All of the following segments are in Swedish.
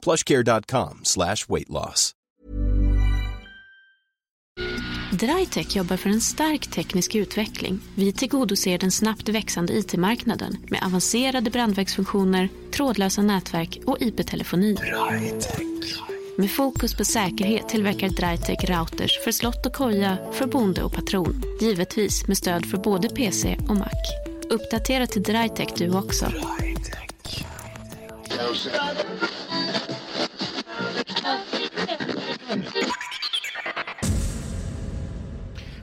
plushcare.com slash weight loss. Drytech jobbar för en stark teknisk utveckling. Vi tillgodoser den snabbt växande IT-marknaden med avancerade brandvägsfunktioner, trådlösa nätverk och IP-telefoni. Med fokus på säkerhet tillverkar Drytech routers för slott och koja, för bonde och patron. Givetvis med stöd för både PC och Mac. Uppdatera till Drytech du också.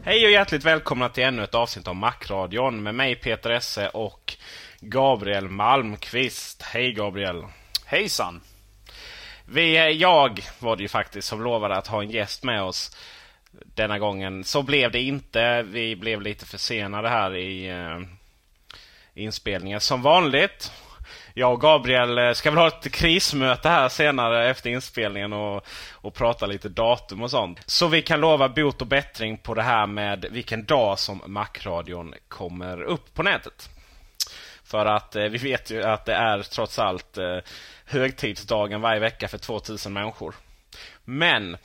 Hej och hjärtligt välkomna till ännu ett avsnitt av Macradion med mig Peter Esse och Gabriel Malmqvist. Hej Gabriel! Hejsan! Vi, eh, jag var det ju faktiskt som lovade att ha en gäst med oss denna gången. Så blev det inte. Vi blev lite försenade här i uh, inspelningen som vanligt. Jag och Gabriel eh, ska väl ha ett krismöte här senare efter inspelningen och, och prata lite datum och sånt. Så vi kan lova bot och bättring på det här med vilken dag som Macradion kommer upp på nätet. För att eh, vi vet ju att det är trots allt eh, högtidsdagen varje vecka för 2000 människor. Men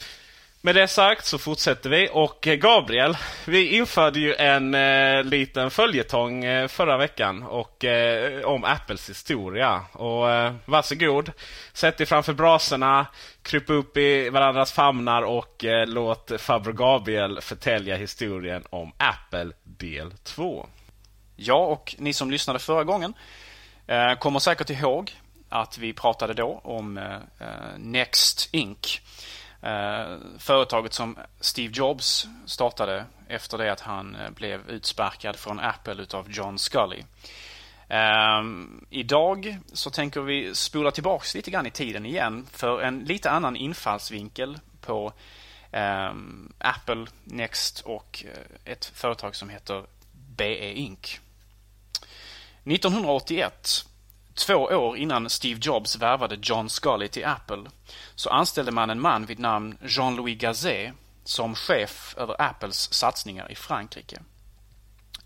med det sagt så fortsätter vi och eh, Gabriel, vi införde ju en eh, liten följetong eh, förra veckan och, eh, om Apples historia. Och eh, varsågod, sätt dig framför brasorna, kryp upp i varandras famnar och eh, låt farbror Gabriel förtälja historien om Apple del 2. Ja, och ni som lyssnade förra gången eh, kommer säkert ihåg att vi pratade då om eh, eh Next Inc. Eh, företaget som Steve Jobs startade efter det att han eh, blev utsparkad från Apple utav John Scully. Um, idag så tänker vi spola tillbaks lite grann i tiden igen för en lite annan infallsvinkel på um, Apple, Next och eh, ett företag som heter BE Inc. 1981 Två år innan Steve Jobs värvade John Scully till Apple så anställde man en man vid namn Jean-Louis Gazet som chef över Apples satsningar i Frankrike.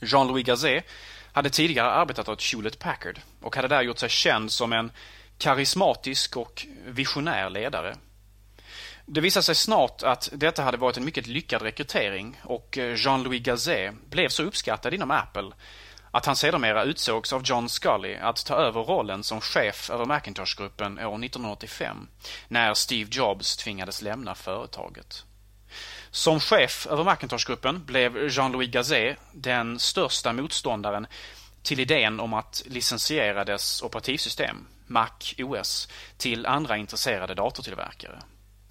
Jean-Louis Gazet hade tidigare arbetat åt Hewlett Packard och hade där gjort sig känd som en karismatisk och visionär ledare. Det visade sig snart att detta hade varit en mycket lyckad rekrytering och eh, Jean-Louis Gazet blev så uppskattad inom Apple att han sedermera utsågs av John Scully att ta över rollen som chef över Macintosh-gruppen år 1985 när Steve Jobs tvingades lämna företaget. Som chef över Macintosh-gruppen blev Jean-Louis Gazet den största motståndaren till idén om att licensiera dess operativsystem, Mac OS, till andra intresserade datortillverkare.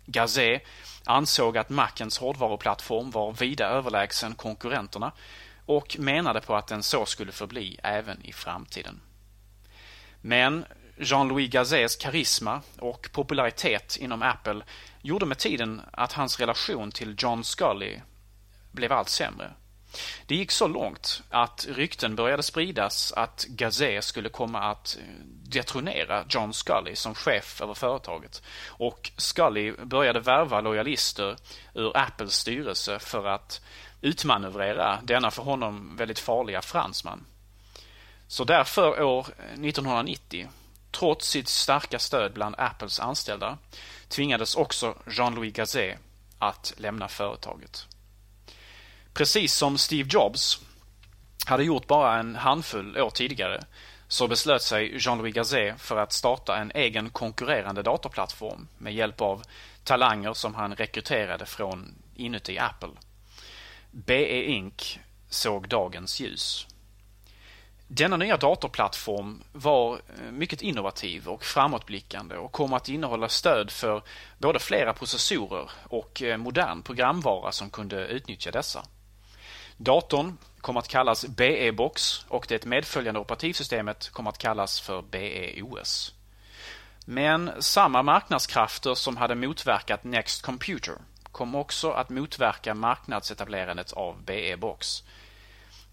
Gazet ansåg att Macens hårdvaruplattform var vida överlägsen konkurrenterna och menade på att den så skulle förbli även i framtiden. Men Jean-Louis Gazets karisma och popularitet inom Apple gjorde med tiden att hans relation till John Scully blev allt sämre. Det gick så långt att rykten började spridas att Gazé skulle komma att eh, detronera John Scully som chef över företaget. Och Scully började värva lojalister ur Apples styrelse för att utmanövrera denna för honom väldigt farliga fransman. Så därför år 1990, trots sitt starka stöd bland Apples anställda, tvingades också Jean-Louis Gazet att lämna företaget. Precis som Steve Jobs hade gjort bara en handfull år tidigare så beslöt sig Jean-Louis Gazet för att starta en egen konkurrerande datorplattform med hjälp av talanger som han rekryterade från inuti Apple. BE Inc såg dagens ljus. Denna nya datorplattform var eh, mycket innovativ och framåtblickande och kom att innehålla stöd för både flera processorer och eh, modern programvara som kunde utnyttja dessa. Datorn kom att kallas BE-box och det medföljande operativsystemet kom att kallas för BE-OS. Men samma marknadskrafter som hade motverkat Next Computer kom också att motverka marknadsetablerandet av BE-box.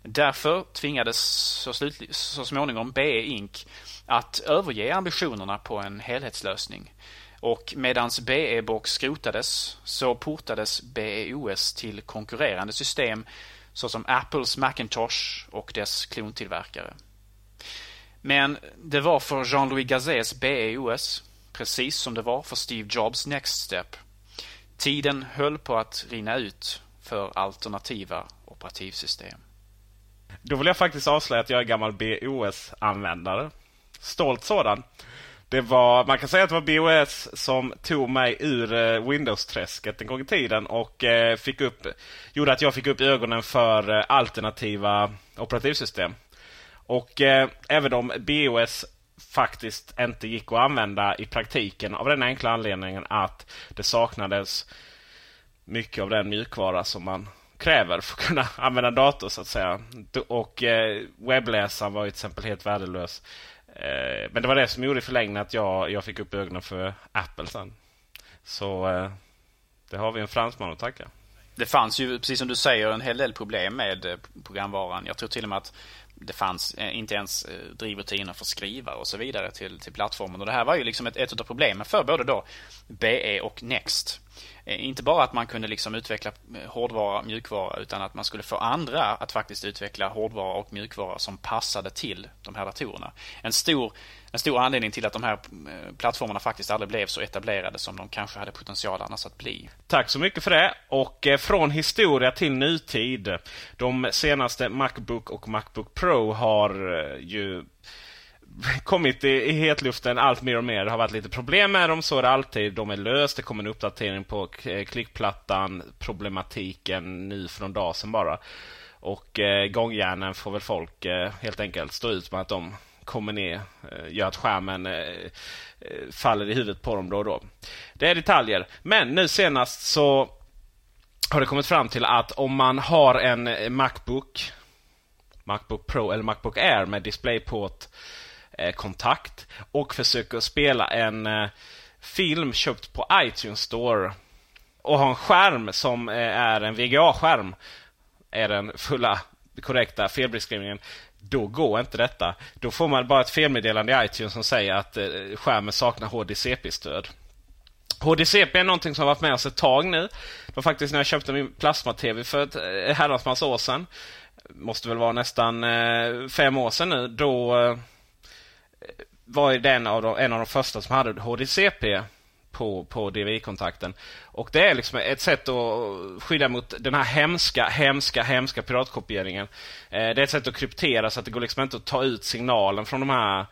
Därför tvingades så, så småningom BE Inc att överge ambitionerna på en helhetslösning. Och medans BE-box skrotades så portades BEOS till konkurrerande system såsom Apples Macintosh och dess klontillverkare. Men det var för Jean-Louis Gazets BEOS, precis som det var för Steve Jobs Next Step. Tiden höll på att rinna ut för alternativa operativsystem. Då vill jag faktiskt avslöja att jag är gammal BOS-användare. Stolt sådan. Det var, man kan säga att det var BOS som tog mig ur eh, Windows-träsket en gång i tiden och eh, fick upp, gjorde att jag fick upp ögonen för eh, alternativa operativsystem. Och eh, även om BOS faktiskt inte gick att använda i praktiken av den enkla anledningen att det saknades mycket av den mjukvara som man kräver för att kunna använda dator så att säga. Och eh, webbläsaren var ju till exempel helt värdelös. Eh, men det var det som gjorde i förlängningen att jag, jag fick upp ögonen för Apple sen. Så eh, det har vi en fransman att tacka. Det fanns ju, precis som du säger, en hel del problem med programvaran. Jag tror till och med att det fanns eh, inte ens eh, drivrutiner för skrivare och så vidare till, till plattformen. Och det här var ju liksom ett, ett av problemen för både då BE och Next. Eh, inte bara att man kunde liksom utveckla eh, hårdvara och mjukvara utan att man skulle få andra att faktiskt utveckla hårdvara och mjukvara som passade till de här datorerna. En stor, en stor anledning till att de här eh, plattformarna faktiskt aldrig blev så etablerade som de kanske hade potential annars att bli. Tack så mycket för det. Och från historia till nutid. De senaste Macbook och Macbook Pro har ju kommit i, i hetluften allt mer och mer. Det har varit lite problem med dem, så är det alltid. De är löst. Det kommer en uppdatering på eh, klickplattan. Problematiken nu för någon dag sedan bara. Och eh, gångjärnen får väl folk eh, helt enkelt stå ut med att de kommer ner, eh, gör att skärmen eh, eh, faller i huvudet på dem då och då. Det är detaljer. Men nu senast så har det kommit fram till att om man har en eh, Macbook Macbook Pro eller Macbook Air med DisplayPort Eh, kontakt och försöker spela en eh, film köpt på iTunes Store och har en skärm som eh, är en VGA-skärm är den fulla korrekta felbeskrivningen. Då går inte detta. Då får man bara ett felmeddelande i iTunes som säger att skärmen saknar HDCP-stöd. HDCP är någonting som har varit med oss ett tag nu. Det var faktiskt när jag köpte min plasma-TV för ett herrans massa år sedan. Måste väl vara nästan fem år sedan nu. Då var den av de, en av de första som hade HDCP på, på DVI-kontakten. Och det är liksom ett sätt att skydda mot den här hemska, hemska, hemska piratkopieringen. Eh, det är ett sätt att kryptera så att det går liksom inte att ta ut signalen från de här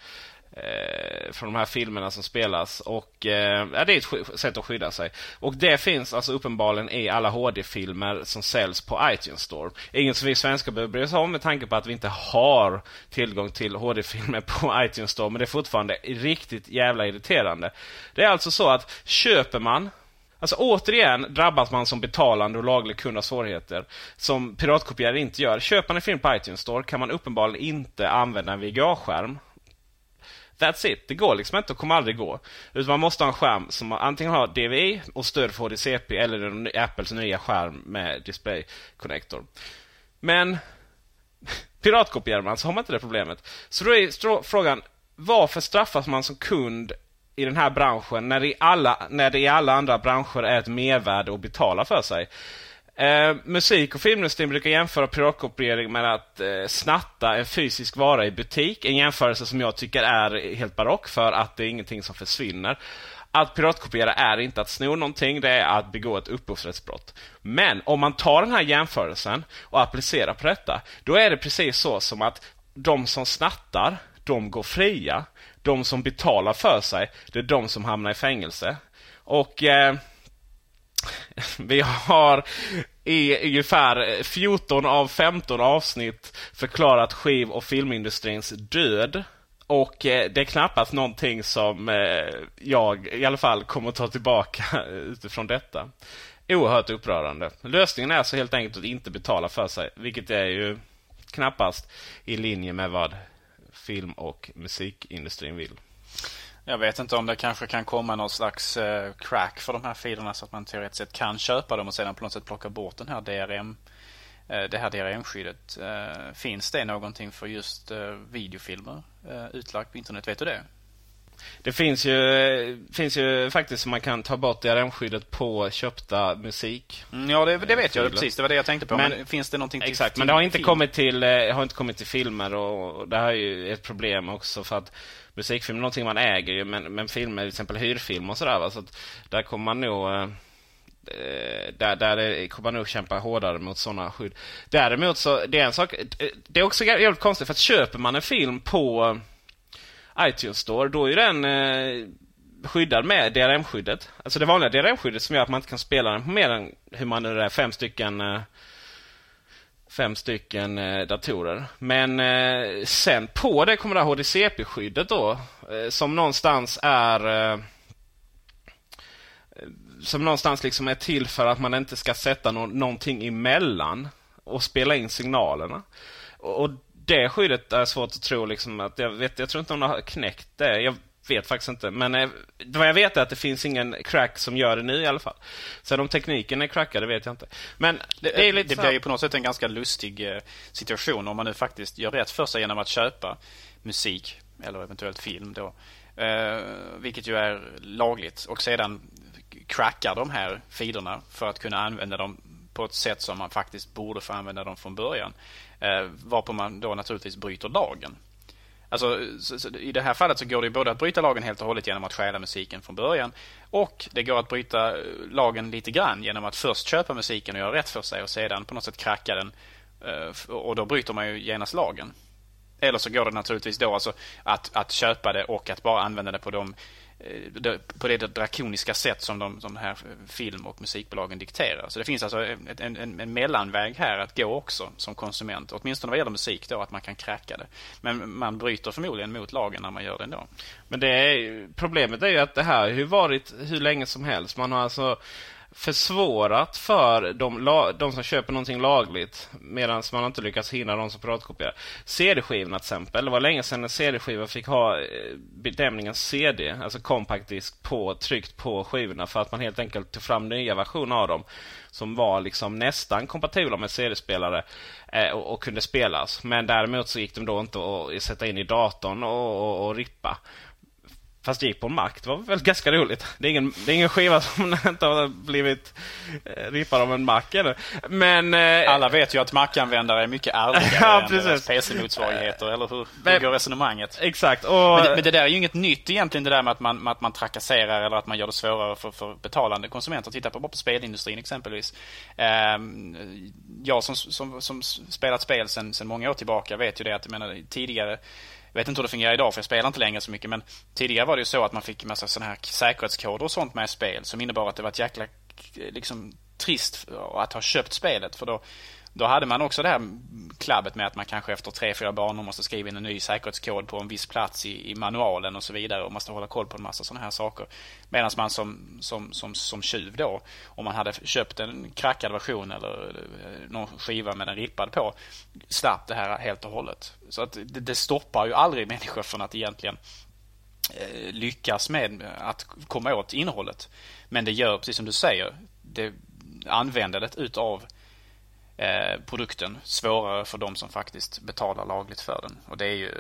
eh, från de här filmerna som spelas. Och eh, ja, Det är ett sätt att skydda sig. Och det finns alltså uppenbarligen i alla HD-filmer som säljs på iTunes Store. Inget som vi svenskar behöver bry oss om med tanke på att vi inte har tillgång till HD-filmer på iTunes Store. Men det är fortfarande riktigt jävla irriterande. Det är alltså så att köper man Alltså återigen drabbas man som betalande och laglig kund av svårigheter som piratkopierare inte gör. Köper man en film på iTunes Store kan man uppenbarligen inte använda en VGA-skärm That's it. Det går liksom inte och kommer aldrig gå. Utan man måste ha en skärm som antingen har DVI och stöd för HDCP eller Apples nya skärm med Display Connector. Men piratkopierar man så har man inte det problemet. Så då är frågan, varför straffas man som kund i den här branschen när det i alla, när det i alla andra branscher är ett mervärde att betala för sig? Eh, musik och filmindustrin brukar jämföra piratkopiering med att eh, snatta en fysisk vara i butik. En jämförelse som jag tycker är helt barock för att det är ingenting som försvinner. Att piratkopiera är inte att sno någonting, det är att begå ett upphovsrättsbrott. Men om man tar den här jämförelsen och applicerar på detta, då är det precis så som att de som snattar, de går fria. De som betalar för sig, det är de som hamnar i fängelse. Och eh, vi har i ungefär 14 av 15 avsnitt förklarat skiv och filmindustrins död. Och eh, det är knappast någonting som eh, jag i alla fall kommer att ta tillbaka utifrån detta. Oerhört upprörande. Lösningen är alltså helt enkelt att inte betala för sig. Vilket är ju knappast i linje med vad film och musikindustrin vill. Jag vet inte om det kanske kan komma någon slags eh, crack för de här filerna så att man teoretiskt sett kan köpa dem och sedan på något sätt plocka bort den här DRM Eh, det här DRM-skyddet. Eh, finns det någonting för just videofilmer utlagt på internet? Vet du det? Det finns ju, finns ju faktiskt som man kan ta bort DRM-skyddet på köpta musik. Mm, ja, det, det vet jag precis. Det var det jag tänkte på. Men, men finns det någonting till Exakt, till men det har inte, kommit till, har inte kommit till filmer och, och det här är ju ett problem också för att musikfilm är någonting man äger ju men, men filmer, till exempel hyrfilm och sådär. Så att där kommer man nog Eh, eh där, där kommer man nog kämpa hårdare mot sådana skydd. Däremot så, det är en sak, eh, det är också jävligt konstigt för att köper man en film på eh, iTunes Store, då är den eh, skyddad med DRM-skyddet. Alltså det vanliga DRM-skyddet som gör att man inte kan spela den på mer än, hur man nu är, fem stycken eh, fem stycken eh, datorer. Men eh, sen på det kommer det här HDCP-skyddet då, eh, som någonstans är eh, som någonstans liksom är till för att man inte ska sätta no någonting emellan och spela in signalerna. Och, och det skyddet är svårt att tro liksom att jag vet, jag tror inte någon har knäckt det. Jag vet faktiskt inte. Men eh, vad jag vet är att det finns ingen crack som gör det nu i alla fall. Sen om tekniken är crackad, det vet jag inte. Men det, det är lite Det blir ju på något sätt en ganska lustig eh, situation om man nu faktiskt gör rätt för sig genom att köpa musik eller eventuellt film då. Eh, vilket ju är lagligt. Och sedan crackar de här filerna för att kunna använda dem på ett sätt som man faktiskt borde få använda dem från början. Eh, varpå man då naturligtvis bryter lagen. Alltså, så, så, I det här fallet så går det både att bryta lagen helt och hållet genom att stjäla musiken från början och det går att bryta eh, lagen lite grann genom att först köpa musiken och göra rätt för sig och sedan på något sätt kracka den. Eh, och då bryter man ju genast lagen. Eller så går det naturligtvis då alltså att, att köpa det och att bara använda det på de Eh, på det drakoniska sätt som de, de här film och musikbolagen dikterar. Så det finns alltså en, en, en, mellanväg här att gå också som konsument. Åtminstone vad gäller musik då, att man kan kräka det. Men man bryter förmodligen mot lagen när man gör det ändå. Men det är, problemet är ju att det här har ju varit hur länge som helst. Man har alltså försvårat för de, de som köper någonting lagligt medan man inte lyckats hinna de som piratkopierar. CD-skivorna till exempel. Det var länge sedan en CD-skiva fick ha eh, benämningen CD, alltså compact disk, på, tryckt på skivorna för att man helt enkelt tog fram nya versioner av dem som var liksom nästan kompatibla med CD-spelare eh, och, och, kunde spelas. Men däremot så gick de då inte att sätta in i datorn och, och, och rippa. Fast det gick på en Mac. Det var väl ganska roligt. Det är ingen, det är ingen skiva som inte har blivit eh, rippad av en Mac ännu. Men... Eh, Alla vet ju att Mac-användare är mycket ärligare ja, än deras PC-motsvarigheter. Eller hur, hur går resonemanget? Exakt. Och, men, det, men, det, där är ju inget nytt egentligen, det där med att man, med att man trakasserar eller att man gör det svårare för, för betalande konsumenter. Titta på, på spelindustrin exempelvis. Eh, jag som, som, som spelat spel sedan många år tillbaka vet ju det att jag menar, tidigare jag vet inte hur det fungerar idag för jag spelar inte längre så mycket men tidigare var det ju så att man fick en massa sådana här säkerhetskoder och sånt med i spel som innebar att det var ett jäkla eh, liksom trist att ha köpt spelet för då då hade man också det här klabbet med att man kanske efter tre, fyra banor måste skriva in en ny säkerhetskod på en viss plats i, i manualen och så vidare och måste hålla koll på en massa sådana här saker. Medan man som, som, som, som tjuv då, om man hade köpt en krackad version eller eh, någon skiva med en rippad på, slapp det här helt och hållet. Så att det, det stoppar ju aldrig människor från att egentligen eh, lyckas med att komma åt innehållet. Men det gör, precis som du säger, det, användandet utav eh, produkten svårare för de som faktiskt betalar lagligt för den. Och det är ju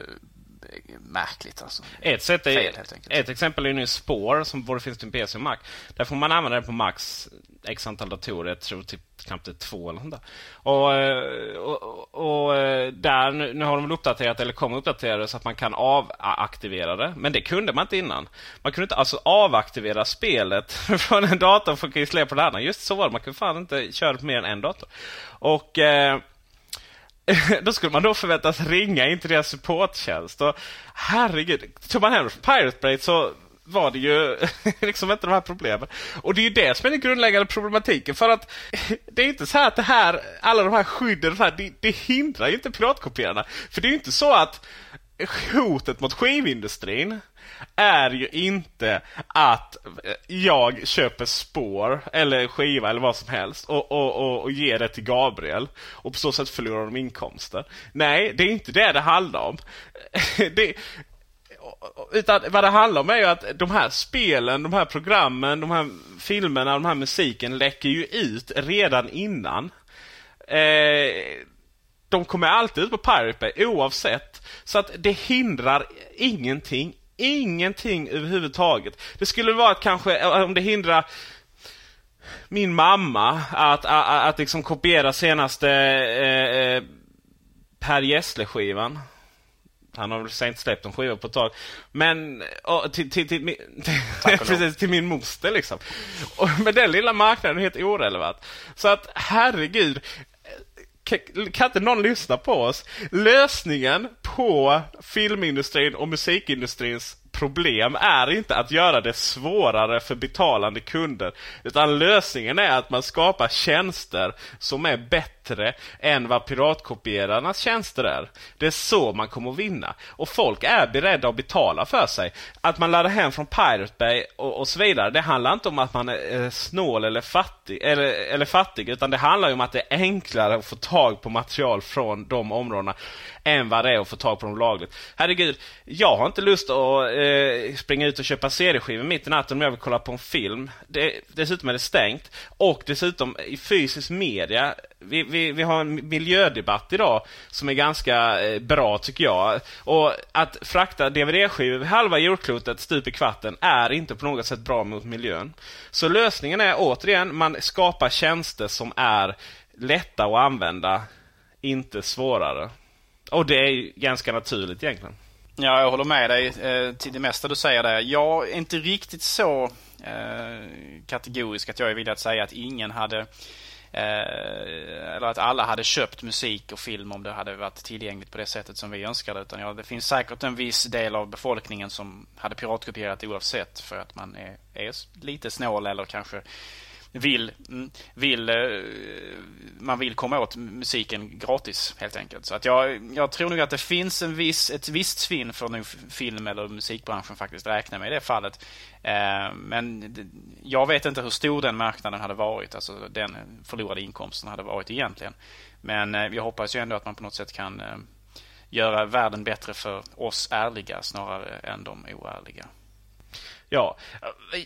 märkligt alltså. Ett, sätt är, Fel, ett exempel är nu Spår som både finns till PC och Mac. Där får man använda det på Max x antal datorer. Jag tror typ knappt det är två eller sånt där. Och, eh, och, och eh, där, nu, nu har de väl uppdaterat eller kommer uppdatera det så att man kan avaktivera det. Men det kunde man inte innan. Man kunde inte alltså avaktivera spelet från en dator för att installera på den andra. Just så var det. Man kunde fan inte köra på mer än en dator. Och eh, då skulle man då förväntas ringa in till deras supporttjänst. Och herregud, tog man hem Pirate Bay så var det ju liksom inte de här problemen. Och det är ju det som är den grundläggande problematiken. För att det är inte så att det här, alla de här skydden, det, här, det, det hindrar ju inte piratkopierarna. För det är ju inte så att hotet mot skivindustrin är ju inte att eh, jag köper spår eller skiva eller vad som helst och, och, och, och ger det till Gabriel och på så sätt förlorar de inkomster. Nej, det är inte det det handlar om. Det, utan vad det handlar om är ju att de här spelen, de här programmen, de här filmerna, de här musiken läcker ju ut redan innan. Eh, de kommer alltid ut på Pirate Bay oavsett. Så att det hindrar ingenting. Ingenting överhuvudtaget. Det skulle vara att kanske, eh, om det hindrar min mamma att, att, att liksom kopiera senaste eh, eh Per Gessle-skivan. Han har väl inte släppt en skiva på ett tag. Men och, till, till, till, precis, till min moster liksom. Och, men den lilla marknaden är helt orelevant. Så att herregud. Kan inte någon lyssna på oss? Lösningen på filmindustrin och musikindustrins problem är inte att göra det svårare för betalande kunder. Utan lösningen är att man skapar tjänster som är bättre än vad piratkopierarnas tjänster är. Det är så man kommer att vinna. Och folk är beredda att betala för sig. Att man laddar hem från Pirate Bay och, och så vidare. Det handlar inte om att man är eh, snål eller fattig, eller, eller fattig. Utan det handlar om att det är enklare att få tag på material från de områdena än vad det är att få tag på dem lagligt. Herregud, jag har inte lust att eh, eh, springa ut och köpa CD-skivor mitt i natten om jag vill kolla på en film. Det, dessutom är det stängt. Och dessutom i fysisk media. Vi, vi, vi har en miljödebatt idag som är ganska eh, bra tycker jag. Och att frakta DVD-skivor halva jordklotet stup i kvarten är inte på något sätt bra mot miljön. Så lösningen är återigen, man skapar tjänster som är lätta att använda, inte svårare. Och det är ganska naturligt egentligen. Ja, jag håller med dig eh, till det mesta du säger där. Jag är inte riktigt så eh, kategorisk att jag är villig att säga att ingen hade eh, eller att alla hade köpt musik och film om det hade varit tillgängligt på det sättet som vi önskade. Utan ja, det finns säkert en viss del av befolkningen som hade piratkopierat oavsett för att man är, är lite snål eller kanske vill, mm, vill eh, man vill komma åt musiken gratis helt enkelt. Så att jag, jag tror nog att det finns en viss, ett visst svinn för nu film eller musikbranschen faktiskt räkna med i det fallet. Eh, men jag vet inte hur stor den marknaden hade varit, alltså den förlorade inkomsten hade varit egentligen. Men eh, jag hoppas ju ändå att man på något sätt kan göra världen bättre för oss ärliga snarare än de oärliga. Ja,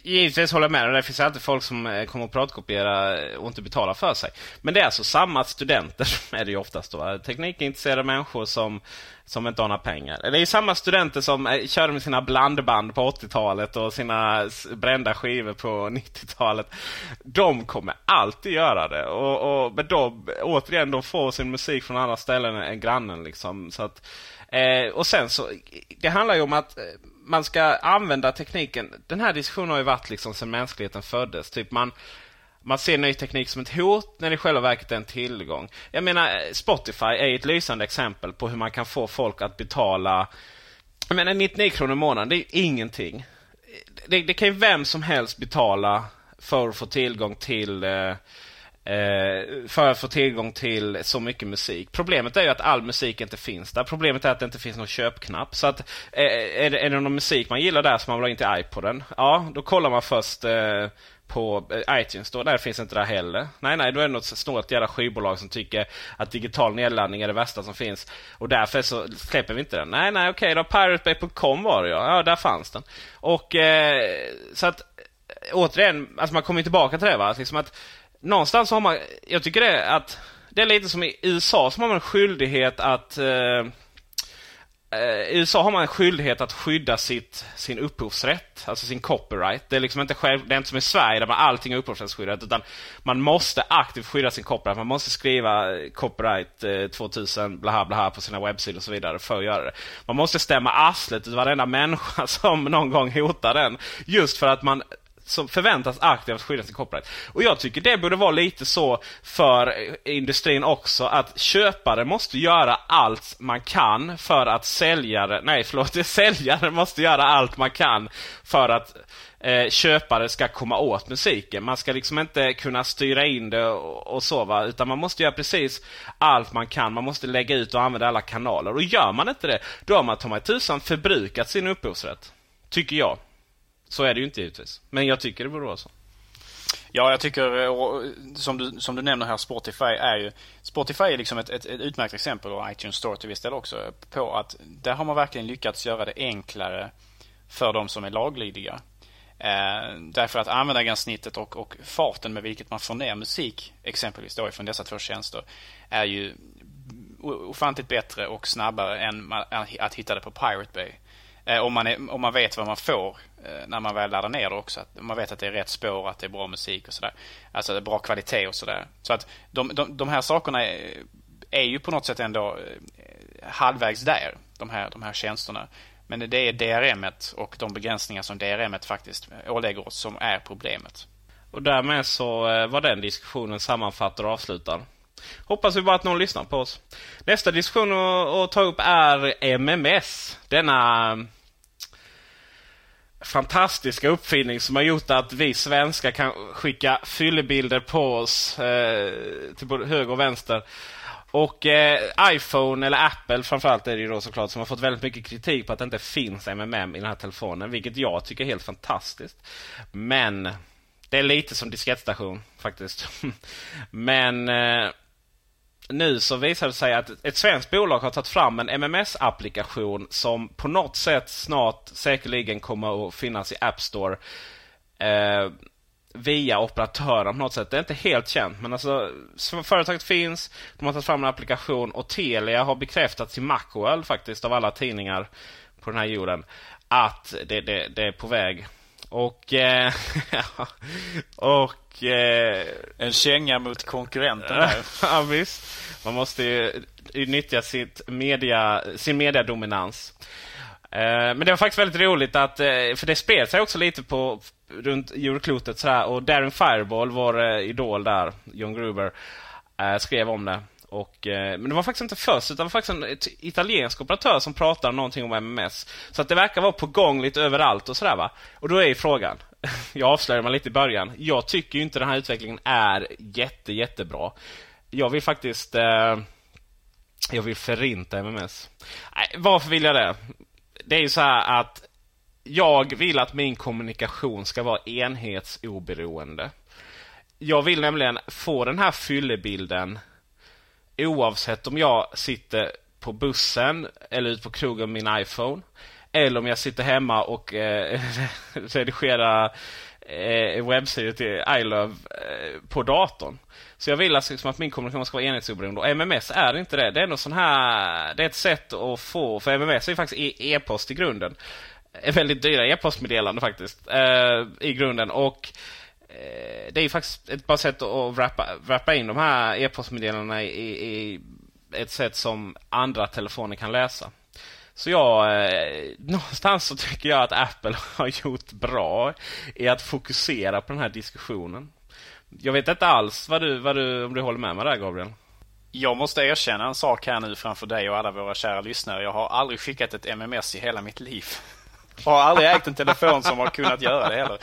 givetvis håller jag med. Det finns alltid folk som eh, kommer att pratkopiera och inte betala för sig. Men det är alltså samma studenter, är det ju oftast då. Teknikintresserade människor som, som inte har några pengar. Det är ju samma studenter som eh, körde med sina blandband på 80-talet och sina brända skivor på 90-talet. De kommer alltid göra det. Och, och, men de, återigen, de får sin musik från andra ställen än grannen. Liksom. Så att, eh, och sen så, det handlar ju om att eh, man ska använda tekniken. Den här diskussionen har ju varit liksom sedan mänskligheten föddes. Typ man, man ser ny teknik som ett hot när det i själva verket är en tillgång. Jag menar, Spotify är ett lysande exempel på hur man kan få folk att betala jag menar 99 kronor i månaden, det är ingenting. Det, det kan ju vem som helst betala för att få tillgång till Eh, Eh, för att få tillgång till så mycket musik. Problemet är ju att all musik inte finns där. Problemet är att det inte finns någon köpknapp. Så att eh, är, det, är det någon musik man gillar där som man vill ha in till iPoden. Ja, då kollar man först eh, på eh, iTunes då. Där finns inte det heller. Nej, nej, då är det något snålt jävla skivbolag som tycker att digital nedladdning är det värsta som finns. Och därför så släpper vi inte den. Nej, nej, okej då. PirateBay.com var det ja. Ja, där fanns den. Och så att återigen, alltså man kommer tillbaka till det va. Liksom att någonstans har man, jag tycker det är att Det är lite som i USA som har man en skyldighet att eh, eh, i USA har man en skyldighet att skydda sitt, sin upphovsrätt, alltså sin copyright. Det är liksom inte själv, det är inte som i Sverige där man allting är upphovsrättsskyddat utan man måste aktivt skydda sin copyright. Man måste skriva copyright 2000 blaha blaha på sina webbsidor och så vidare för att göra det. Man måste stämma arslet ut varenda människa som någon gång hotar den. Just för att man som förväntas aktivt skydda sin copyright. Och jag tycker det borde vara lite så för industrin också att köpare måste göra allt man kan för att säljare, nej förlåt, säljare måste göra allt man kan för att eh, köpare ska komma åt musiken. Man ska liksom inte kunna styra in det och, och så va, utan man måste göra precis allt man kan. Man måste lägga ut och använda alla kanaler. Och gör man inte det, då har man ta mig tusan förbrukat sin upphovsrätt. Tycker jag. Så är det ju inte givetvis. Men jag tycker det borde vara så. Ja, jag tycker, eh, eh, som du, som du nämner här, Spotify är ju... Spotify är liksom ett, ett, ett utmärkt exempel, och iTunes Store till viss del också, på att där har man verkligen lyckats göra det enklare för de som är laglydiga. Eh, därför att användargränssnittet och, och farten med vilket man får ner musik, exempelvis då från dessa två tjänster, är ju ofantligt bättre och snabbare än att hitta det på Pirate Bay. Eh, om, man är, om man vet vad man får Eh, när man väl laddar ner det också. Att man vet att det är rätt spår, att det är bra musik och sådär. Alltså det är bra kvalitet och sådär. Så att de, de, de här sakerna är, är ju på något sätt ändå eh, halvvägs där. De här, de här tjänsterna. Men det är DRM och de begränsningar som DRM faktiskt ålägger oss som är problemet. Och därmed så eh, var den diskussionen sammanfattad och avslutad. Hoppas vi bara att någon lyssnar på oss. Nästa diskussion att ta upp är MMS. Denna fantastiska uppfinning som har gjort att vi svenskar kan skicka fyllebilder på oss eh, till både höger och vänster. Och eh, iPhone, eller Apple framförallt är det ju då såklart, som har fått väldigt mycket kritik på att det inte finns MMM i den här telefonen. Vilket jag tycker är helt fantastiskt. Men det är lite som diskettstation faktiskt. Men eh, nu så visar det sig att ett svenskt bolag har tagit fram en MMS-applikation som på något sätt snart säkerligen kommer att finnas i App Store. Eh, via operatören på något sätt. Det är inte helt känt men alltså företaget finns. De har tagit fram en applikation och Telia har bekräftat till Macworld faktiskt av alla tidningar på den här jorden att det, det, det är på väg. Och... Eh, och... Eh, en känga mot konkurrenten där. ja, visst. Man måste ju nyttja sitt media, sin mediadominans. Eh, men det var faktiskt väldigt roligt att, för det spred sig också lite på runt jordklotet sådär. Och Darren Fireball, vår idol där, John Gruber, skrev om det. Och, eh, men det var faktiskt inte först, utan det var faktiskt en italiensk operatör som pratade någonting om MMS. Så att det verkar vara på gång lite överallt och sådär va. Och då är ju frågan, jag avslöjade mig lite i början. Jag tycker ju inte den här utvecklingen är jätte, jättebra. Jag vill faktiskt... Eh, jag vill förinta MMS. Nej, varför vill jag det? Det är ju så här att jag vill att min kommunikation ska vara enhetsoberoende. Jag vill nämligen få den här fyllebilden oavsett om jag sitter på bussen eller ute på krogen med min iPhone. Eller om jag sitter hemma och eh, redigerar eh, webbsidor till iLove eh, på datorn. Så jag vill alltså liksom att min kommunikation ska vara enhetsoberoende. Och MMS är inte det. Det är, sån här, det är ett sätt att få... För MMS är faktiskt e- e-post i grunden. Eh, väldigt dyra e-postmeddelanden faktiskt. Eh, I grunden. Och Eh, det är ju faktiskt ett bra sätt att wrappa, wrappa in de här e-postmeddelandena i, i, ett sätt som andra telefoner kan läsa. Så jag, eh, någonstans så tycker jag att Apple har gjort bra i att fokusera på den här diskussionen. Jag vet inte alls vad du, vad du, om du håller med mig där Gabriel? Jag måste erkänna en sak här nu framför dig och alla våra kära lyssnare. Jag har aldrig skickat ett MMS i hela mitt liv. Jag har aldrig ägt en telefon som har kunnat göra det heller.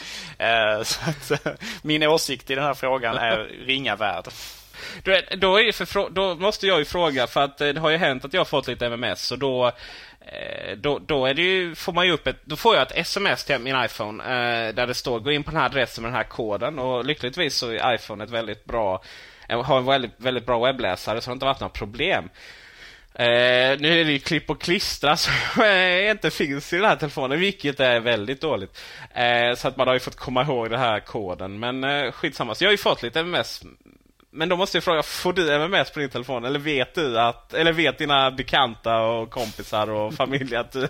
Eh, så att, eh, min åsikt i den här frågan är ringa värd. Då, då, för, då, måste jag ju fråga, för att eh, det har ju hänt att jag har fått lite MMS. Och då, då, då är det ju, får man ju upp ett, då får jag ett sms till min iPhone där det står gå in på den här adressen med den här koden. Och lyckligtvis så är iPhone ett väldigt bra, har en väldigt, väldigt bra webbläsare så det har inte varit några problem. Eh, nu är det ju klipp och klistra som eh, inte finns i den här telefonen, vilket är väldigt dåligt. Eh, så att man har ju fått komma ihåg den här koden. Men eh, skitsamma. Så jag har ju fått lite mms. men då måste jag fråga, får du MMS på din telefon? Eller vet du att, eller vet dina bekanta och kompisar och familj att du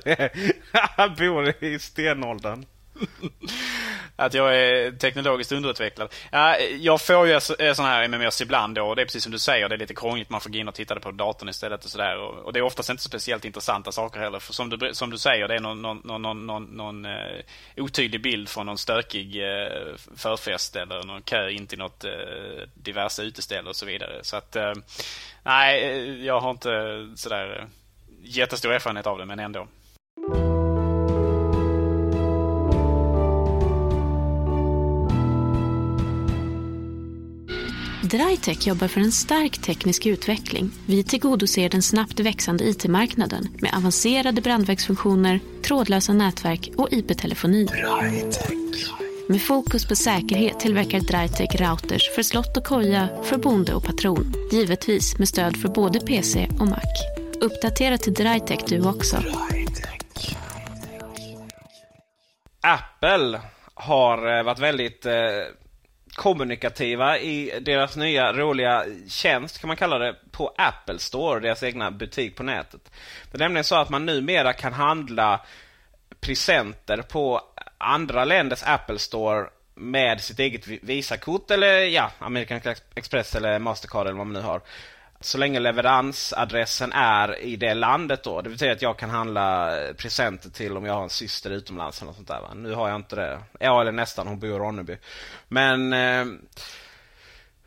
bor i stenåldern? att jag är teknologiskt underutvecklad. Jag får ju sådana eh, här MMS ibland då, och det är precis som du säger, det är lite krångligt. Man får gå in och titta på datorn istället och sådär. Och det är oftast inte speciellt intressanta saker heller. För som du, som du säger, det är någon, någon, någon, någon, någon uh, otydlig bild från någon stökig uh, förfest eller någon kö in till något uh, diverse uteställe och så vidare. Så att, uh, nej, jag har inte sådär jättestor erfarenhet av det, men ändå. Drytech jobbar för en stark teknisk utveckling. Vi tillgodoser den snabbt växande IT-marknaden med avancerade brandvägsfunktioner, trådlösa nätverk och IP-telefoni. Med fokus på säkerhet tillverkar Drytech routers för slott och koja, för bonde och patron. Givetvis med stöd för både PC och Mac. Uppdatera till Drytech du också. Apple har eh, varit väldigt eh kommunikativa i deras nya roliga tjänst kan man kalla det på Apple Store, deras egna butik på nätet. Det är nämligen så att man numera kan handla presenter på andra länders Apple Store med sitt eget Visakort eller ja, American Express eller Mastercard eller vad man nu har. Så länge leveransadressen är i det landet då. Det betyder att jag kan handla presenter till om jag har en syster utomlands eller något sånt där. Va? Nu har jag inte det. Ja, eller nästan. Hon bor i Ronneby. Men eh,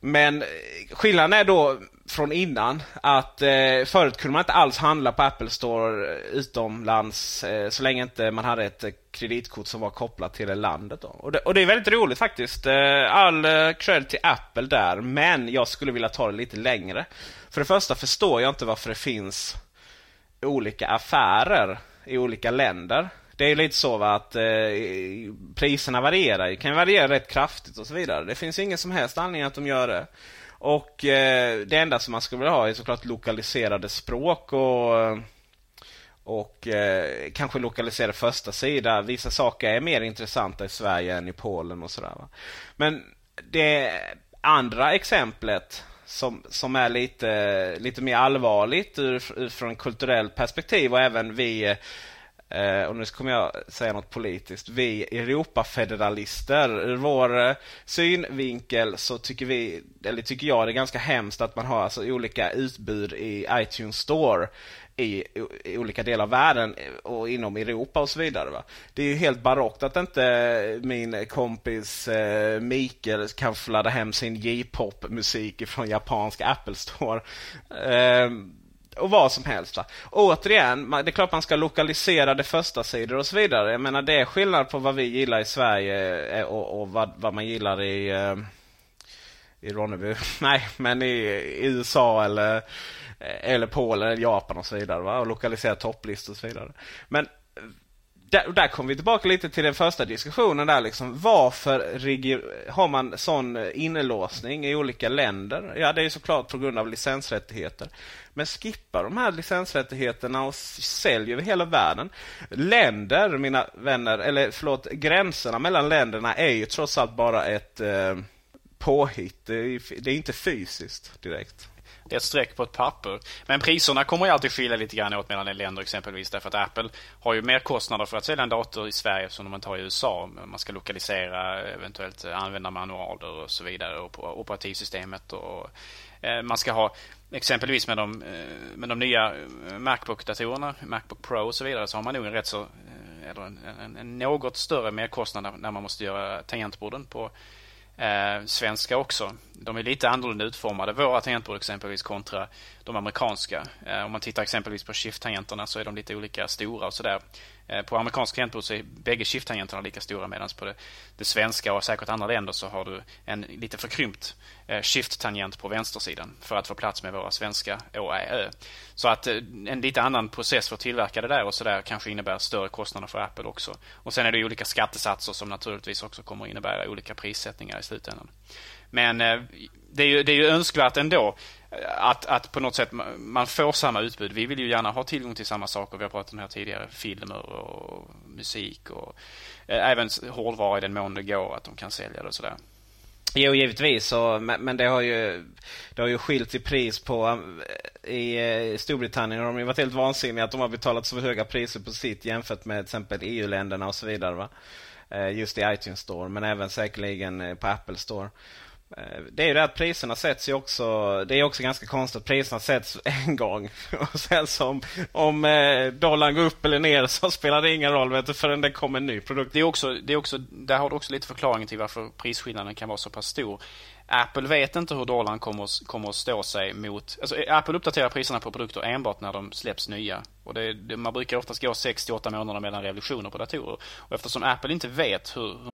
men skillnaden är då från innan att eh, förut kunde man inte alls handla på Apple Store utomlands eh, så länge inte man hade ett eh, kreditkort som var kopplat till det landet. Då. Och, det, och det är väldigt roligt faktiskt. Eh, all eh, cred till Apple där. Men jag skulle vilja ta det lite längre. För det första förstår jag inte varför det finns olika affärer i olika länder. Det är lite så att eh, priserna varierar. Det kan variera rätt kraftigt och så vidare. Det finns ingen som helst anledning att de gör det. Och eh, det enda som man skulle vilja ha är såklart lokaliserade språk och och eh, kanske lokaliserade första sida. Vissa saker är mer intressanta i Sverige än i Polen och sådär. Men det andra exemplet som, som är lite, lite mer allvarligt ur, ur från kulturellt perspektiv och även vi eh, eh, och nu kommer jag säga något politiskt. Vi Europafederalister, ur vår eh, synvinkel så tycker vi, eller tycker jag det är ganska hemskt att man har alltså olika utbud i iTunes Store i, i, olika delar av världen eh, och inom Europa och så vidare. Va? Det är ju helt barockt att inte min kompis eh, Mikael kan fladda hem sin J-pop musik från japansk Apple Store. Eh, och vad som helst. Va? Återigen, det är klart man ska lokalisera det första sidor och så vidare. Jag menar det är skillnad på vad vi gillar i Sverige eh, och, och vad, vad, man gillar i eh, i Ronneby. Nej, men i, i USA eller eh, eller Polen eller Japan och så vidare. Va? Och lokalisera topplistor och så vidare. Men där, där kommer vi tillbaka lite till den första diskussionen där liksom. Varför har man sån eh, inlåsning i olika länder? Ja, det är ju såklart på grund av licensrättigheter. Men skippa de här licensrättigheterna och sälj över hela världen. Länder, mina vänner, eller förlåt, gränserna mellan länderna är ju trots allt bara ett eh, påhitt. Det är, det är inte fysiskt direkt. Ett streck på ett papper. Men priserna kommer ju alltid skilja lite grann åt mellan länder exempelvis. Därför att Apple har ju mer kostnader för att sälja en dator i Sverige som man inte har i USA. Man ska lokalisera, eventuellt eh, användarmanualer och så vidare. Och operativsystemet och eh, man ska ha exempelvis med de, eh, med de nya Macbook-datorerna, Macbook Pro och så vidare, så har man nog en rätt så eller en, en, en något större merkostnad när man måste göra tangentborden på eh, svenska också. De är lite annorlunda utformade, våra tangentbord exempelvis kontra de amerikanska. Eh, om man tittar exempelvis på shift-tangenterna så är de lite olika stora och sådär. Eh, på amerikansk klientbord så är bägge shift-tangenterna lika stora medan på det, det, svenska och säkert andra länder så har du en lite förkrympt eh, shift-tangent på vänstersidan för att få plats med våra svenska Å, Ä, Ö. Så att eh, en lite annan process för att tillverka det där och sådär kanske innebär större kostnader för Apple också. Och sen är det olika skattesatser som naturligtvis också kommer innebära olika prissättningar i slutändan. Men det är ju, det är ju önskvärt ändå att, att på något sätt man får samma utbud. Vi vill ju gärna ha tillgång till samma saker. Vi har pratat om det här tidigare. Filmer och musik och eh, även hårdvara i den mån det går att de kan sälja det och sådär. Jo, givetvis. Så, men det har ju det har ju skilt i pris på eh, i, i Storbritannien har de ju varit helt vansinniga att de har betalat så höga priser på sitt jämfört med till exempel EU-länderna och så vidare. Va? Just i iTunes Store, men även säkerligen på Apple Store. Eh, det är ju det att priserna sätts ju också. Det är också ganska konstigt att priserna sätts en gång. Och sen som om eh, dollarn går upp eller ner så spelar det ingen roll vet du, förrän det kommer en ny produkt. Det är också, det är också, där har du också lite förklaring till varför prisskillnaden kan vara så pass stor. Apple vet inte hur dollarn kommer, kommer att stå sig mot... Alltså eh, Apple uppdaterar priserna på produkter enbart när de släpps nya. Och det, det, man brukar oftast gå 6-8 månader mellan revolutioner på datorer. Och eftersom Apple inte vet hur,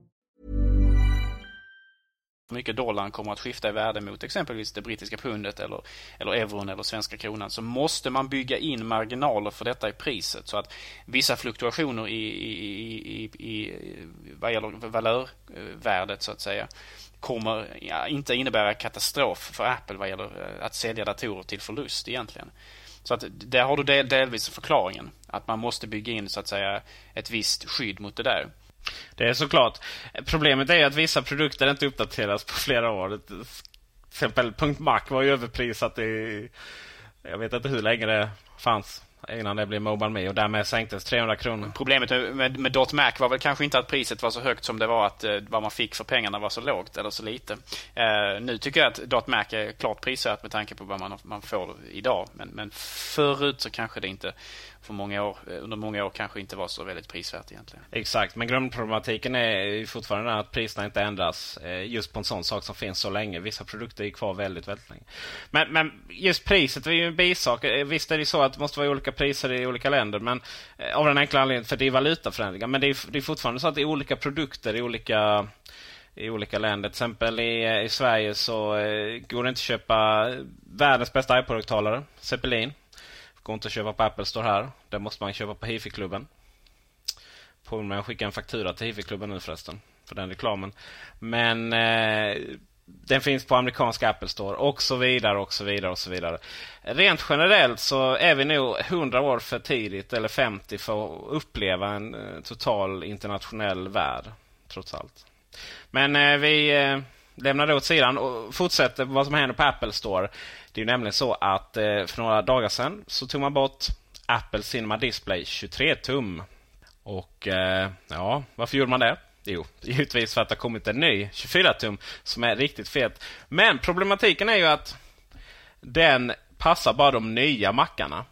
Mycket dollarn kommer att skifta i värde mot exempelvis det brittiska pundet eller, eller euron eller svenska kronan så måste man bygga in marginaler för detta i priset så att vissa fluktuationer i, i, i, i vad gäller valörvärdet så att säga kommer ja, inte innebära katastrof för Apple vad gäller eh, att sälja datorer till förlust egentligen. Så att där har du del, delvis förklaringen. Att man måste bygga in så att säga ett visst skydd mot det där. Det är såklart. Problemet är att vissa produkter inte uppdateras på flera år. Till exempel .Mac var ju överprisat i... Jag vet inte hur länge det fanns innan det blev Mobile Me och därmed sänktes 300 kronor. Problemet med, med .Mac var väl kanske inte att priset var så högt som det var att eh, vad man fick för pengarna var så lågt eller så lite. Eh, nu tycker jag att .Mac är klart prisvärt med tanke på vad man, man får idag. Men, men förut så kanske det inte för många år, eh, under många år kanske inte var så väldigt prisvärt egentligen. Exakt, men grundproblematiken är fortfarande att priserna inte ändras eh, just på en sån sak som finns så länge. Vissa produkter är kvar väldigt, väldigt länge. Men, men just priset är ju en bisak. Eh, visst är det så att det måste vara olika priser i olika länder, men av den enkla anledningen för det är valutaförändringar. Men det är, det är fortfarande så att det är olika produkter i olika i olika länder. Till exempel i, i Sverige så eh, går det inte att köpa världens bästa iPod-högtalare, Zeppelin. Går inte att köpa på Apple Store här. Det måste man köpa på Hifi-klubben. Påminner mig att skicka en faktura till Hifi-klubben nu förresten. För den reklamen. Men eh, den finns på amerikanska Apple Store och så vidare och så vidare och så vidare. Rent generellt så är vi nog 100 år för tidigt eller 50 för att uppleva en eh, total internationell värld. Trots allt. Men eh, vi eh, lämnar det åt sidan och fortsätter vad som händer på Apple Store. Det är nämligen så att eh, för några dagar sedan så tog man bort Apple Cinema Display 23 tum. Och eh, ja, varför gjorde man det? Jo, givetvis för att det har kommit en ny 24-tum som är riktigt fet. Men problematiken är ju att den passar bara de nya mackarna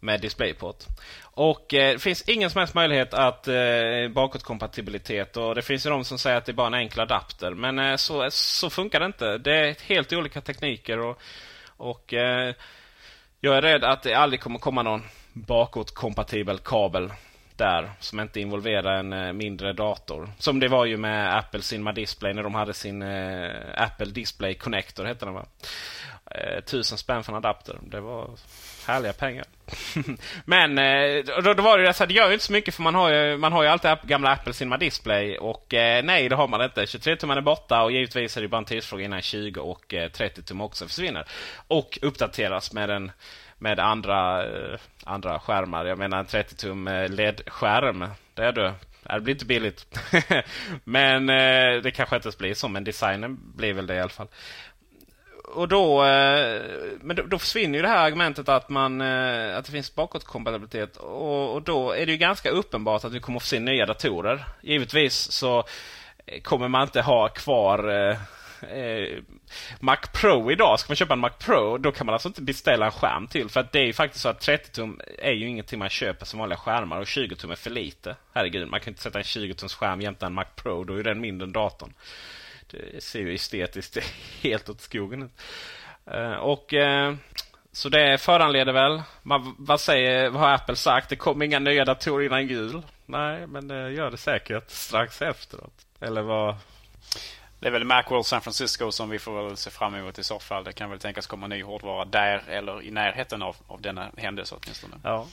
med DisplayPort. Och eh, det finns ingen som helst möjlighet att eh, bakåtkompatibilitet. Och det finns ju de som säger att det är bara en enkel adapter. Men eh, så, så funkar det inte. Det är helt olika tekniker. Och, och eh, jag är rädd att det aldrig kommer komma någon bakåtkompatibel kabel där som inte involverar en eh, mindre dator. Som det var ju med Apple Cinema Display när de hade sin eh, Apple Display Connector hette den va? Eh, tusen spänn för en adapter. Det var härliga pengar. Men eh, då, då, var det så att det gör ju inte så mycket för man har ju, man har ju alltid gamla Apple Cinema Display och eh, nej det har man inte. 23 tum är borta och givetvis är det bara en tidsfråga innan 20 och eh, 30 tum också försvinner. Och uppdateras med en med andra, eh, andra skärmar. Jag menar en 30 tum LED-skärm. Det är du. Det blir inte billigt. men det kanske inte ens blir så. Men designen blir väl det i alla fall och då, eh, men då, då, försvinner ju det här argumentet att, man, eh, att det finns bakåtkompatibilitet. Och, och då är det ju ganska uppenbart att vi kommer att få se nya datorer. Givetvis så eh, kommer man inte ha kvar eh, eh, Mac Pro idag. Ska man köpa en Mac Pro då kan man alltså inte beställa en skärm till. För att det är ju faktiskt så att 30 tum är ju ingenting man köper som vanliga skärmar och 20 tum är för lite. Herregud, man kan inte sätta en 20 tums skärm jämte en Mac Pro. Då är den mindre än datorn. Det ser ju estetiskt helt åt skogen ut. Eh, och eh, så det föranleder väl, vad, säger, vad har Apple sagt? Det kommer inga nya datorer innan jul. Nej, men det gör det säkert strax efteråt. Eller vad? Det är väl Macworld San Francisco som vi får väl se fram emot i så fall. Det kan väl tänkas komma ny hårdvara där eller i närheten av, av denna händelse åtminstone. Ja.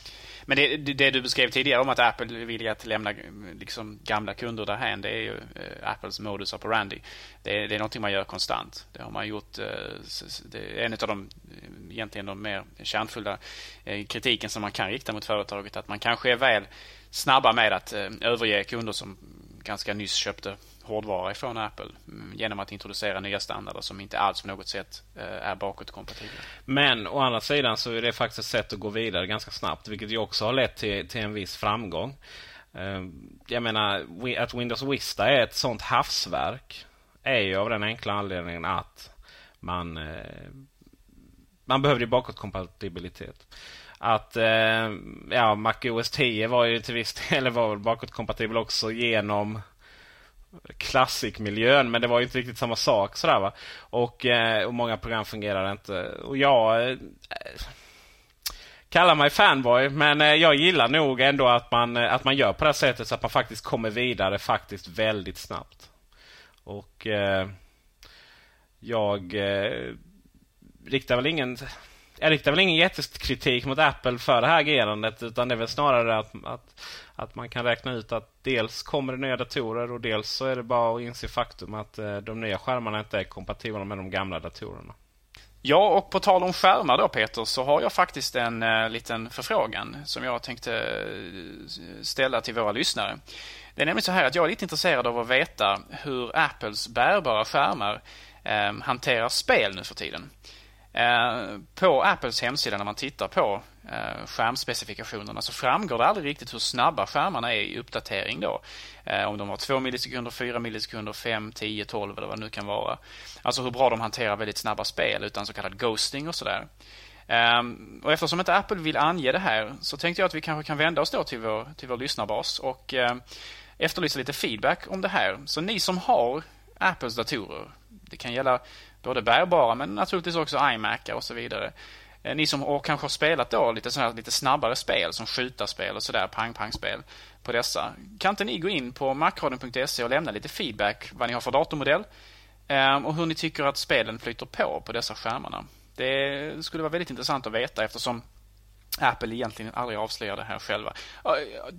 Men det, det, du beskrev tidigare om att Apple vill att lämna liksom, gamla kunder därhän. Det är ju eh, Apples modus operandi. Det, det är någonting man gör konstant. Det har man gjort. Eh, det är en av de egentligen de mer kärnfulla eh, kritiken som man kan rikta mot företaget. Att man kanske är väl snabba med att eh, överge kunder som ganska nyss köpte hårdvara ifrån Apple mm, genom att introducera nya standarder som inte alls på något sätt eh, är bakåtkompatibla. Men å andra sidan så är det faktiskt ett sätt att gå vidare ganska snabbt vilket ju också har lett till, till en viss framgång. Ehm, jag menar att Windows Vista är ett sånt havsverk är ju av den enkla anledningen att man eh, man behövde bakåtkompatibilitet. Att eh, ja, Mac OS 10 var ju till viss del var bakåtkompatibel också genom Classic-miljön men det var ju inte riktigt samma sak. Sådär, va? Och, eh, och många program fungerade inte. Och jag eh, kallar mig fanboy men eh, jag gillar nog ändå att man, eh, att man gör på det här sättet så att man faktiskt kommer vidare faktiskt väldigt snabbt. Och eh, jag eh, riktar väl ingen jag riktar väl ingen jättekritik mot Apple för det här agerandet utan det är väl snarare att, att, att man kan räkna ut att dels kommer det nya datorer och dels så är det bara att inse faktum att eh, de nya skärmarna inte är kompatibla med de gamla datorerna. Ja, och på tal om skärmar då Peter, så har jag faktiskt en eh, liten förfrågan som jag tänkte eh, ställa till våra lyssnare. Det är nämligen så här att jag är lite intresserad av att veta hur Apples bärbara skärmar eh, hanterar spel nu för tiden. Eh, på Apples hemsida när man tittar på Eh, skärmspecifikationerna så framgår det aldrig riktigt hur snabba skärmarna är i uppdatering då. Eh, om de har 2 millisekunder, 4 millisekunder, 5, 10, 12 eller vad det nu kan vara. Alltså hur bra de hanterar väldigt snabba spel utan så kallad ghosting och sådär. Ehm, och eftersom inte Apple vill ange det här så tänkte jag att vi kanske kan vända oss då till vår, till vår lyssnarbas och ehm, efterlysa lite feedback om det här. Så ni som har Apples datorer, det kan gälla både bärbara men naturligtvis också iMacar och så vidare. Eh, ni som och kanske har spelat då lite, sådär, lite snabbare spel som skjutarspel och sådär, pang-pang-spel på dessa. Kan inte ni gå in på macradion.se och lämna lite feedback vad ni har för datormodell ehm, och hur ni tycker att spelen flyter på på dessa skärmarna. Det skulle vara väldigt intressant att veta eftersom Apple egentligen aldrig avslöjar det här själva.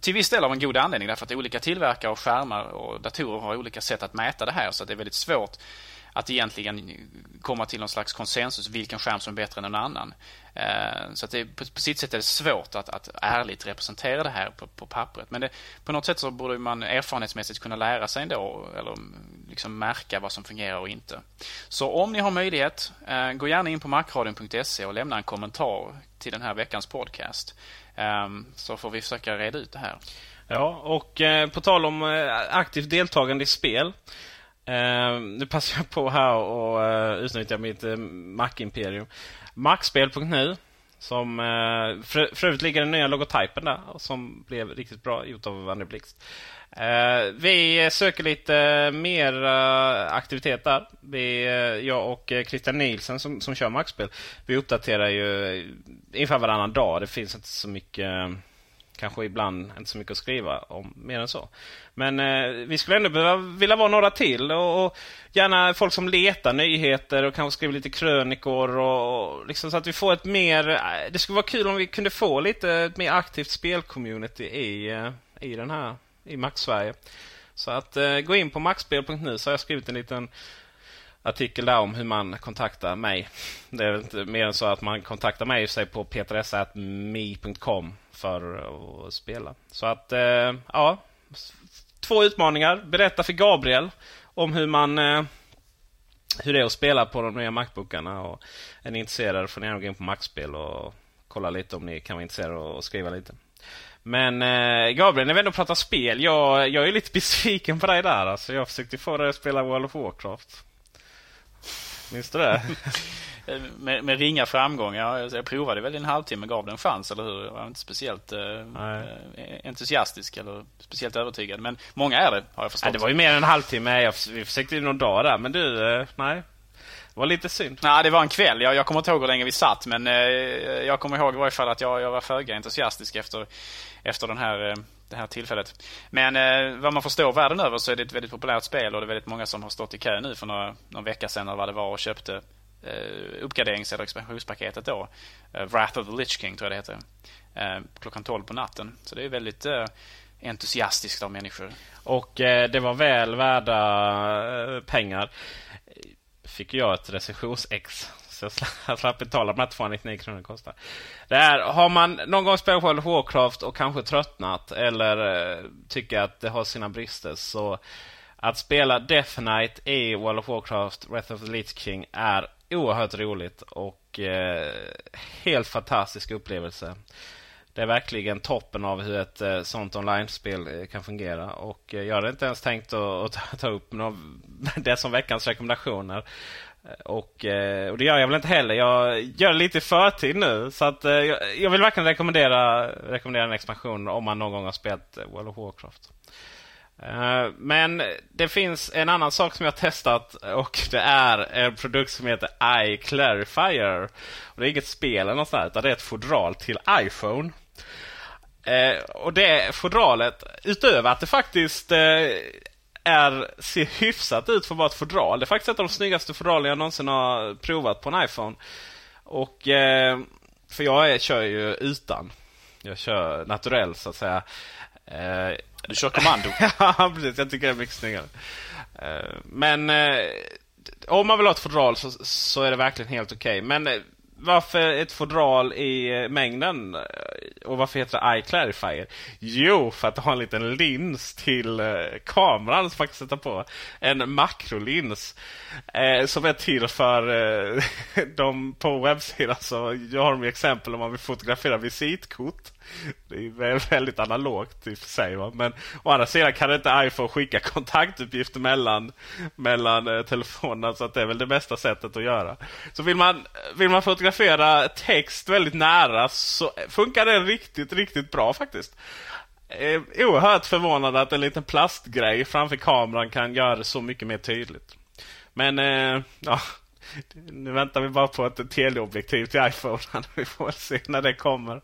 Till viss del av en god anledning därför att olika tillverkare av skärmar och datorer har olika sätt att mäta det här så att det är väldigt svårt att egentligen komma till någon slags konsensus vilken skärm som är bättre än en annan. Eh, så att det, på, på sitt sätt är det svårt att, att ärligt representera det här på, på pappret. Men det, på något sätt så borde man erfarenhetsmässigt kunna lära sig ändå eller liksom märka vad som fungerar och inte. Så om ni har möjlighet, eh, gå gärna in på macradion.se och lämna en kommentar till den här veckans podcast. Eh, så får vi försöka reda ut det här. Ja, och på tal om aktivt deltagande i spel. Uh, nu passar jag på här och eh, uh, utnyttjar mitt uh, Mac-imperium. Macspel.nu som eh, uh, för, för övrigt ligger den nya logotypen där som blev riktigt bra gjort av Vanne Blixt. Uh, ehm, vi söker lite mer uh, aktivitet där. Vi, uh, jag och Christian Nielsen som, som kör Maxspel, vi uppdaterar ju ungefär varannan dag. Det finns inte så mycket Kanske ibland inte så mycket att skriva om mer än så. Men eh, vi skulle ändå behöva, vilja vara några till. Och, och, gärna folk som letar nyheter och kanske skriver lite krönikor. Och, och, liksom så att vi får ett mer... Eh, det skulle vara kul om vi kunde få lite ett mer aktivt spelcommunity i, eh, i den här, i Max-Sverige. Så att eh, gå in på maxspel.nu så har jag skrivit en liten artikel där om hur man kontaktar mig. Det är inte mer än så att man kontaktar mig sig på petrsa.me.com för att spela. Så att, eh, ja. Två utmaningar. Berätta för Gabriel om hur man eh, hur det är att spela på de nya Macbookarna. Och är ni intresserade får ni gärna gå in på Macspel och kolla lite om ni kan vara intresserade och skriva lite. Men eh, Gabriel, när vi ändå pratar spel. Jag, jag är lite besviken på dig där. Alltså, jag försökte få dig att spela World of Warcraft. Minns du det? med, med, ringa framgång. Jag, jag provade väl en halvtimme, gav det en chans, eller hur? Jag var inte speciellt eh, entusiastisk eller speciellt övertygad. Men många är det, har jag förstått. Nej, det var ju mer än en halvtimme. Jag, vi försökte ju någon dag där, men du, eh, nej. Det var lite synd. Nej, det var en kväll. Jag, jag kommer inte ihåg hur länge vi satt, men eh, jag kommer ihåg i varje fall att jag, jag var föga entusiastisk efter, efter den här eh, det här tillfället. Men eh, vad man förstår världen över så är det ett väldigt populärt spel och det är väldigt många som har stått i kö nu för några, någon vecka sedan eller vad det var och köpte eh, uppgraderings eller expansionspaketet då. Eh, Wrath of the Lich King tror jag det heter. Eh, klockan 12 på natten. Så det är väldigt eh, entusiastiskt av människor. Och eh, det var väl värda eh, pengar. Fick jag ett recensionsex så jag slapp betala de här 299 kronor kostar. Det här har man någon gång spelat World of Warcraft och kanske tröttnat eller eh, tycker att det har sina brister så att spela Death Knight i World of Warcraft Wrath of the Lich King är oerhört roligt och eh, helt fantastisk upplevelse. Det är verkligen toppen av hur ett eh, sånt online-spel eh, kan fungera. Och eh, jag hade inte ens tänkt att, att ta upp någon, det som veckans rekommendationer. Eh, och, eh, och det gör jag väl inte heller. Jag gör det lite i förtid nu. Så att, eh, jag, jag vill verkligen rekommendera, rekommendera en expansion om man någon gång har spelat World of Warcraft. Men det finns en annan sak som jag har testat och det är en produkt som heter iClarifier. Och det är inget spel eller något sånt utan det är ett fodral till iPhone. Eh, och det fodralet, utöver att det faktiskt eh, är, ser hyfsat ut för att vara ett fodral. Det är faktiskt ett av de snyggaste fodralen jag någonsin har provat på en iPhone. Och För jag är, kör ju utan. Jag kör naturell så att säga. Du kör kommando. ja, precis. Jag tycker det är mycket snyggare. Eh, men eh, om man vill ha ett fodral så, så är det verkligen helt okej. Okay. Men eh, varför ett fodral i eh, mängden? Eh, och varför heter det iClarifier? Jo, för att det har en liten lins till eh, kameran som man kan sätta på. En makrolins. Eh, som är till för eh, de på webbsidan. Så jag har de exempel om man vill fotografera visitkort. Det är väldigt analogt i och för sig. Va? Men å andra sidan kan inte iPhone skicka kontaktuppgifter mellan, mellan eh, telefonerna. Så att det är väl det bästa sättet att göra. Så vill man, vill man fotografera text väldigt nära så funkar det riktigt, riktigt bra faktiskt. Eh, oerhört förvånad att en liten plastgrej framför kameran kan göra det så mycket mer tydligt. Men eh, ja, nu väntar vi bara på ett teleobjektiv till iPhone. Vi får se när det kommer.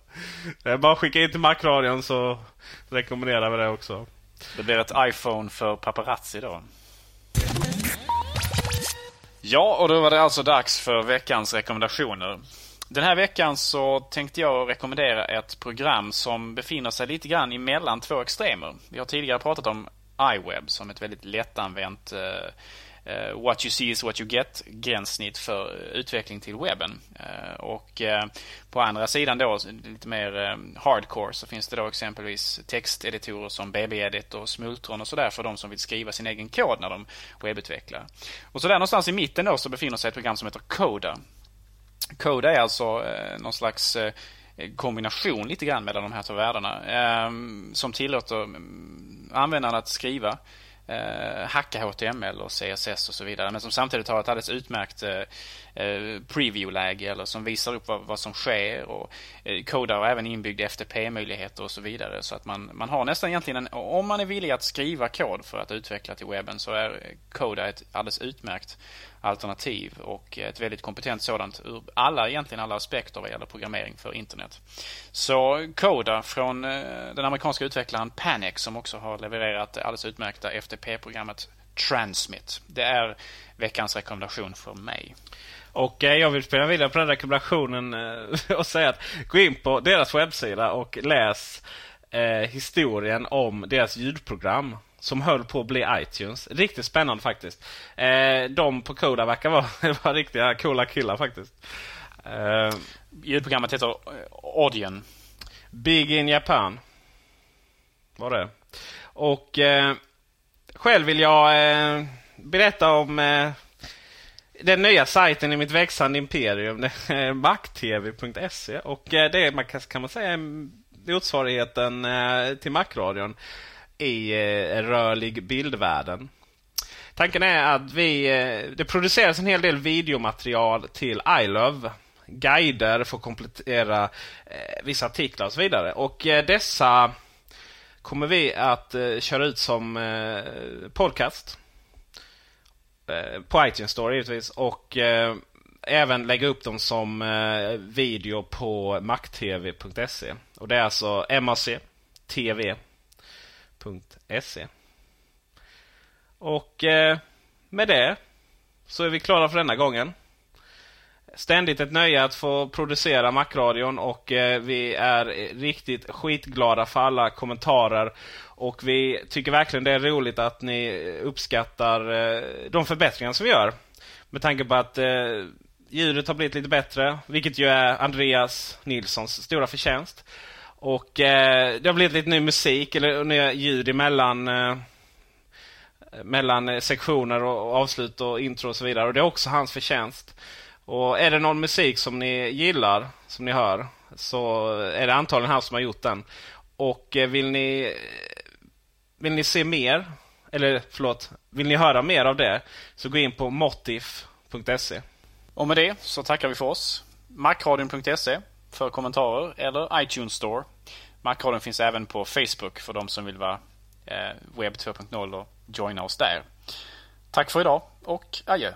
Det är bara att skicka in till Macradion så rekommenderar vi det också. Det blir ett iPhone för paparazzi då. Ja, och då var det alltså dags för veckans rekommendationer. Den här veckan så tänkte jag rekommendera ett program som befinner sig lite grann emellan två extremer. Vi har tidigare pratat om iWeb som ett väldigt lättanvänt eh, Eh, what you see is what you get gränssnitt för eh, utveckling till webben. Uh, och uh, på andra sidan då, lite mer hardcore, så finns det då exempelvis texteditorer som BB-edit och Smultron och sådär för de som vill skriva sin egen kod när de webbutvecklar. Och så där någonstans i mitten då så befinner sig ett program som heter Coda. Coda är alltså någon slags kombination lite grann mellan de här två världarna. Som tillåter mm, användaren att skriva eh, Eh, hacka HTML och CSS och så vidare. Men som samtidigt har ett alldeles utmärkt eh, eh, preview-läge eller som visar upp vad, vad som sker och eh, kodar och även inbyggd FTP-möjligheter och så vidare. Så att man, man har nästan egentligen en, om man är villig att skriva kod för att utveckla till webben så är Coda ett alldeles utmärkt alternativ och ett väldigt kompetent sådant ur alla, egentligen alla aspekter vad gäller programmering för internet. Så Coda från eh, den amerikanska utvecklaren Panic som också har levererat det alldeles utmärkta FTP-programmet Transmit. Det är veckans rekommendation för mig. Och eh, jag vill spela vidare på den rekommendationen eh, och säga att gå in på deras webbsida och läs eh, historien om deras ljudprogram som höll på att bli iTunes. Riktigt spännande faktiskt. De på Koda verkar vara, vara riktiga coola killar faktiskt. Ljudprogrammet heter Audion. Big in Japan. Var det. Och själv vill jag berätta om den nya sajten i mitt växande imperium. macktv.se. Och eh, det man kan, kan man säga motsvarigheten eh, till Macradion i eh, rörlig bildvärlden. Tanken är att vi, det produceras en hel del videomaterial till iLove. Guider för att komplettera vissa artiklar och så vidare. Och dessa kommer vi att köra ut som podcast. Eh, på iTunes Store givetvis. Och eh, även lägga upp dem som eh, video på mactv.se. Och det är alltså mactv.se. Och eh, med det så är vi klara för denna gången. Ständigt ett nöje att få producera Macradion och eh, vi är riktigt skitglada för alla kommentarer. Och vi tycker verkligen det är roligt att ni uppskattar eh, de förbättringar som vi gör. Med tanke på att eh, ljudet har blivit lite bättre, vilket ju är Andreas Nilssons stora förtjänst. Och eh, det har blivit lite ny musik eller nya ljud emellan eh, mellan sektioner och avslut och intro och så vidare. Och det är också hans förtjänst. Och är det någon musik som ni gillar, som ni hör, så är det antagligen han som har gjort den. Och eh, vill ni eh, vill ni se mer, eller förlåt, vill ni höra mer av det, så gå in på motif.se. Och med det så tackar vi för oss. Macradion.se för kommentarer eller iTunes Store. Macradion finns även på Facebook för de som vill vara eh, webb 2.0 och joina oss där. Tack för idag och adjö!